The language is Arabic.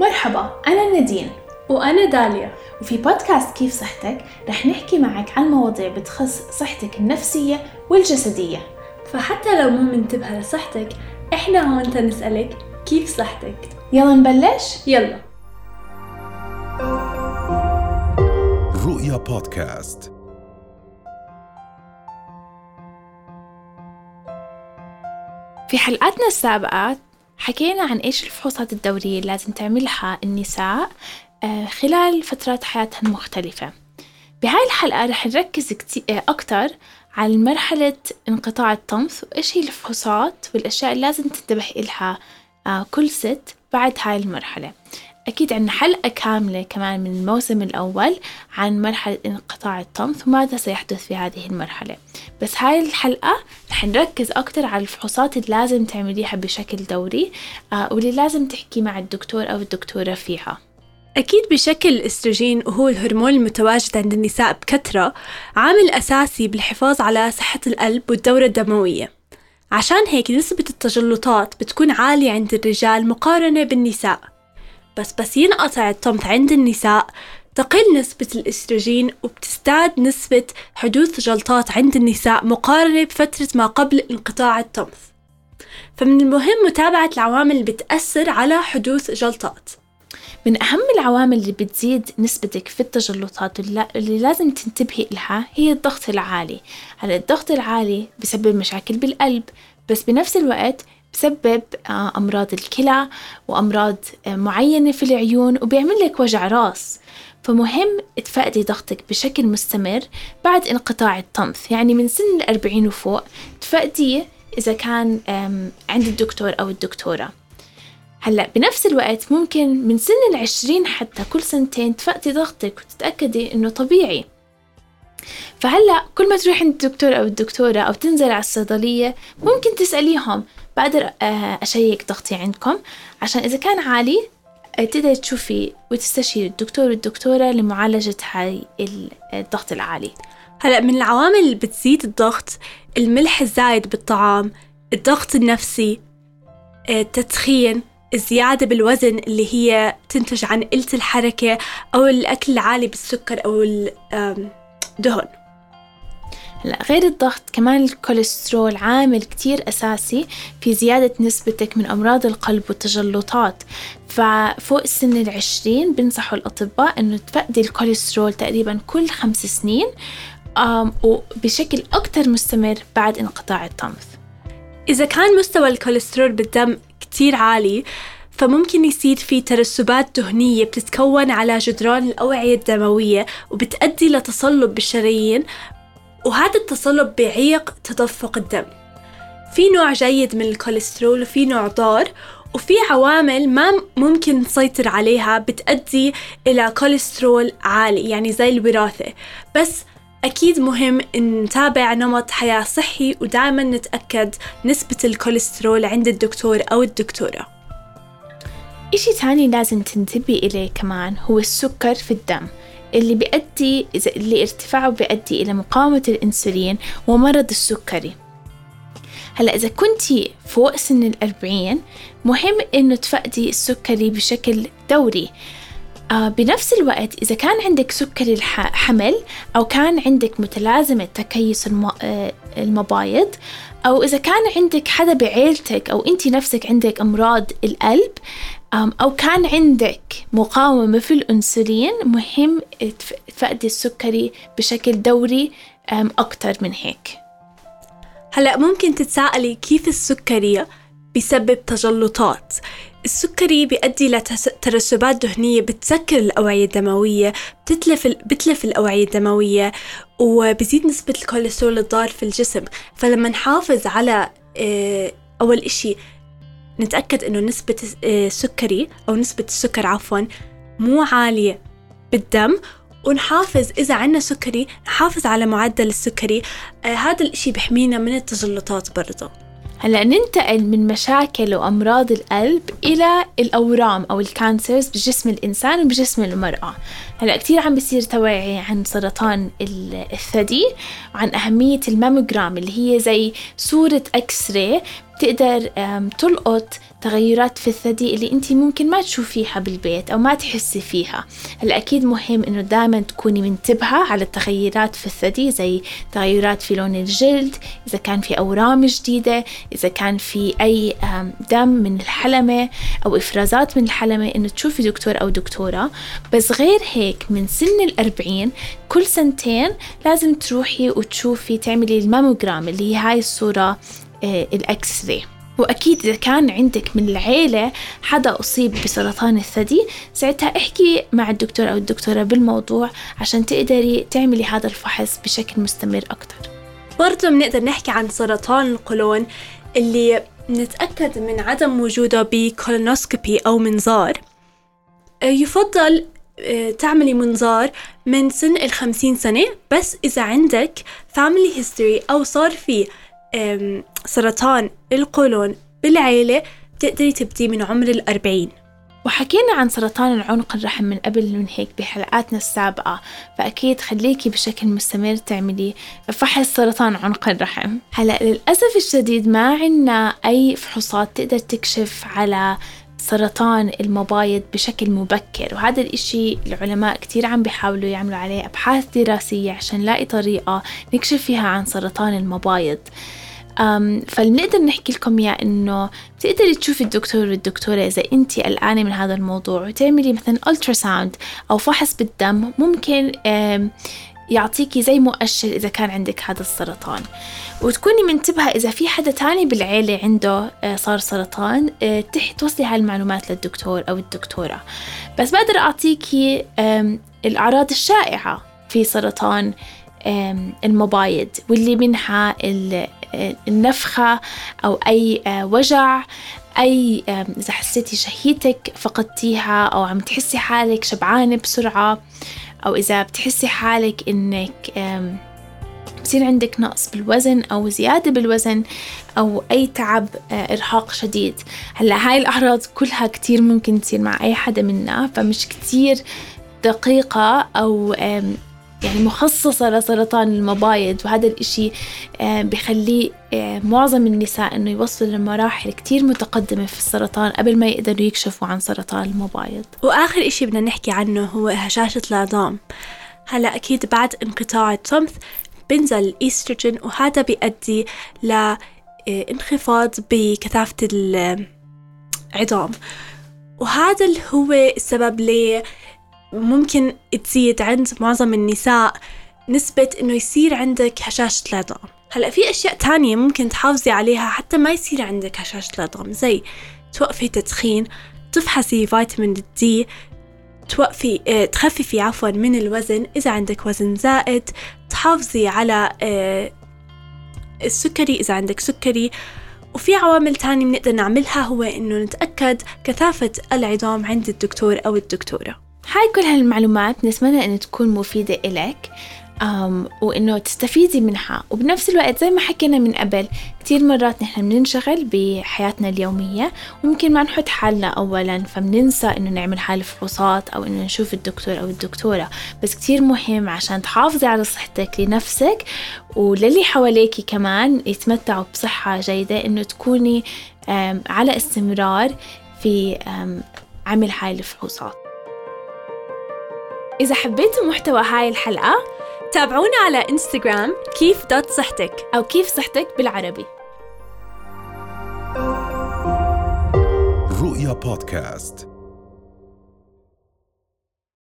مرحبا أنا نادين. وأنا داليا. وفي بودكاست كيف صحتك؟ رح نحكي معك عن مواضيع بتخص صحتك النفسية والجسدية. فحتى لو مو منتبهة لصحتك إحنا هون تنسألك كيف صحتك؟ يلا نبلش؟ يلا. رؤيا بودكاست. في حلقاتنا السابقة حكينا عن إيش الفحوصات الدورية اللي لازم تعملها النساء آه، خلال فترات حياتها المختلفة. بهاي الحلقة رح نركز كتير أكتر على مرحلة انقطاع الطمث وإيش هي الفحوصات والأشياء اللي لازم تنتبه إلها آه، كل ست بعد هاي المرحلة. أكيد عندنا حلقة كاملة كمان من الموسم الأول عن مرحلة انقطاع الطمث وماذا سيحدث في هذه المرحلة؟ بس هاي الحلقة رح نركز أكتر على الفحوصات اللي لازم تعمليها بشكل دوري آه، واللي لازم تحكي مع الدكتور أو الدكتورة فيها. أكيد بشكل الأستروجين وهو الهرمون المتواجد عند النساء بكثرة عامل أساسي بالحفاظ على صحة القلب والدورة الدموية. عشان هيك نسبة التجلطات بتكون عالية عند الرجال مقارنة بالنساء. بس بس ينقطع الطمث عند النساء تقل نسبة الإستروجين وبتزداد نسبة حدوث جلطات عند النساء مقارنة بفترة ما قبل انقطاع الطمث فمن المهم متابعة العوامل اللي بتأثر على حدوث جلطات. من أهم العوامل اللي بتزيد نسبتك في التجلطات اللي لازم تنتبهي لها هي الضغط العالي. هلأ الضغط العالي بسبب مشاكل بالقلب بس بنفس الوقت بسبب آه، أمراض الكلى وأمراض آه، معينة في العيون وبيعمل لك وجع راس. فمهم تفقدي ضغطك بشكل مستمر بعد انقطاع الطمث يعني من سن الأربعين وفوق تفقديه إذا كان عند الدكتور أو الدكتورة. هلأ بنفس الوقت ممكن من سن العشرين حتى كل سنتين تفقدي ضغطك وتتأكدي إنه طبيعي. فهلأ كل ما تروحي عند الدكتور أو الدكتورة أو تنزل على الصيدلية ممكن تسأليهم بقدر آه، أشيك ضغطي عندكم. عشان إذا كان عالي آه، تقدري تشوفي وتستشيري الدكتور والدكتورة لمعالجة هاي ال- الضغط العالي. هلا من العوامل اللي بتزيد الضغط الملح الزايد بالطعام الضغط النفسي آه، التدخين الزيادة بالوزن اللي هي تنتج عن قلة الحركة أو الأكل العالي بالسكر أو الدهن هلا غير الضغط كمان الكوليسترول عامل كتير أساسي في زيادة نسبتك من أمراض القلب والتجلطات. ففوق السن العشرين بنصحوا الأطباء إنه تفقدي الكوليسترول تقريبا كل خمس سنين وبشكل أكتر مستمر بعد انقطاع الطمث إذا كان مستوى الكوليسترول بالدم كتير عالي فممكن يصير في ترسبات دهنية بتتكون على جدران الأوعية الدموية وبتؤدي لتصلب بالشرايين وهذا التصلب بيعيق تدفق الدم. في نوع جيد من الكوليسترول وفي نوع ضار وفي عوامل ما ممكن نسيطر عليها بتأدي إلى كوليسترول عالي يعني زي الوراثة. بس أكيد مهم نتابع نمط حياة صحي ودائما نتأكد نسبة الكوليسترول عند الدكتور أو الدكتورة. إشي تاني لازم تنتبهي إليه كمان هو السكر في الدم. اللي بيؤدي اللي ارتفاعه بيؤدي إلى مقاومة الأنسولين ومرض السكري. هلا إذا كنتي فوق سن الأربعين مهم إنه تفقدي السكري بشكل دوري. آه بنفس الوقت إذا كان عندك سكري الح- حمل أو كان عندك متلازمة تكيس الم- آه، المبايض أو إذا كان عندك حدا بعيلتك أو أنت نفسك عندك أمراض القلب أو كان عندك مقاومة في الأنسولين مهم تف- تفقدي السكري بشكل دوري أكتر من هيك. هلأ ممكن تتساءلي كيف السكري بيسبب تجلطات؟ السكري بيؤدي لترسبات دهنية بتسكر الأوعية الدموية بتتلف بتلف الأوعية الدموية وبزيد نسبة الكوليسترول الضار في الجسم. فلما نحافظ على آه، أول إشي نتأكد إنه نسبة آه، السكري أو نسبة السكر عفوا مو عالية بالدم. ونحافظ إذا عنا سكري نحافظ على معدل السكري. آه هذا الإشي بحمينا من التجلطات برضه هلا ننتقل من مشاكل وأمراض القلب إلى الأورام أو ال cancers بجسم الإنسان وبجسم المرأة. هلا كتير عم بيصير توعية عن سرطان ال- الثدي وعن أهمية الماموجرام اللي هي زي صورة أكس راي تقدر آم، تلقط تغيرات في الثدي اللي انت ممكن ما تشوفيها بالبيت أو ما تحسي فيها. هلا أكيد مهم إنه دائما تكوني منتبهة على التغيرات في الثدي زي تغيرات في لون الجلد إذا كان في أورام جديدة إذا كان في أي دم من الحلمة أو إفرازات من الحلمة إنه تشوفي دكتور أو دكتورة. بس غير هيك من سن الأربعين كل سنتين لازم تروحي وتشوفي تعملي الماموجرام اللي هي هاي الصورة. آه، ال X-ray وأكيد إذا كان عندك من العيلة حدا أصيب بسرطان الثدي ساعتها احكي مع الدكتور أو الدكتورة بالموضوع عشان تقدري تعملي هذا الفحص بشكل مستمر أكتر. برضه بنقدر نحكي عن سرطان القولون اللي نتأكد من عدم وجوده ب colonoscopy أو منظار. آه، يفضل آه، تعملي منظار من سن الخمسين سنة بس إذا عندك family history أو صار في سرطان القولون بالعيلة بتقدري تبدي من عمر الأربعين. وحكينا عن سرطان العنق الرحم من قبل من هيك بحلقاتنا السابقة فأكيد خليكي بشكل مستمر تعملي فحص سرطان عنق الرحم. هلأ للأسف الشديد ما عنا أي فحوصات تقدر تكشف على سرطان المبايض بشكل مبكر. وهذا الإشي العلماء كتير عم بيحاولوا يعملوا عليه أبحاث دراسية عشان نلاقي طريقة نكشف فيها عن سرطان المبايض. أم فلنقدر نحكي لكم إياه إنه تقدري تشوفي الدكتور والدكتورة إذا أنت قلقانة من هذا الموضوع وتعملي مثلا ألترا ساوند أو فحص بالدم. ممكن يعطيكي زي مؤشر إذا كان عندك هذا السرطان. وتكوني منتبهة إذا في حدا تاني بالعيلة عنده آه، صار سرطان آه، توصلي هالمعلومات للدكتور أو الدكتورة. بس بقدر أعطيكي الأعراض الشائعة في سرطان المبايض واللي منها آه، النفخة أو أي وجع أي إذا حسيتي شهيتك فقدتيها أو عم تحسي حالك شبعانة بسرعة. أو إذا بتحسي حالك إنك بصير عندك نقص بالوزن أو زيادة بالوزن أو أي تعب آه، إرهاق شديد. هلأ هاي الأعراض كلها كتير ممكن تصير مع أي حدا منا فمش كتير دقيقة أو يعني مخصصة لسرطان المبايض وهذا الإشي آه، بخليه آه، معظم النساء إنه يوصلوا لمراحل كتير متقدمة في السرطان قبل ما يقدروا يكشفوا عن سرطان المبايض. وآخر إشي بدنا نحكي عنه هو هشاشة العظام هلأ أكيد بعد انقطاع الطمث بنزل الإستروجين وهذا بيؤدي لانخفاض بكثافة العظام وهذا اللي هو السبب ليه ممكن تزيد عند معظم النساء نسبة إنه يصير عندك هشاشة العظام هلأ في أشياء تانية ممكن تحافظي عليها حتى ما يصير عندك هشاشة العظام زي توقفي تدخين تفحصي فيتامين دي توقفي آه تخففي عفوا من الوزن. إذا عندك وزن زائد تحافظي على آه السكري إذا عندك سكري. وفي عوامل تانية بنقدر نعملها هو إنه نتأكد كثافة العظام عند الدكتور أو الدكتورة. هاي كل هالمعلومات نتمنى أن تكون مفيدة إلك أم وإنه تستفيدي منها. وبنفس الوقت زي ما حكينا من قبل كتير مرات نحن بننشغل بحياتنا اليومية وممكن ما نحط حالنا أولا فبننسى إنه نعمل هاي الفحوصات أو إنه نشوف الدكتور أو الدكتورة. بس كتير مهم عشان تحافظي على صحتك لنفسك وللي حواليكي كمان يتمتعوا بصحة جيدة إنه تكوني على استمرار في عمل هاي الفحوصات. إذا حبيتوا محتوى هاي الحلقة تابعونا على إنستغرام كيف دوت صحتك أو كيف صحتك بالعربي. رؤيا بودكاست.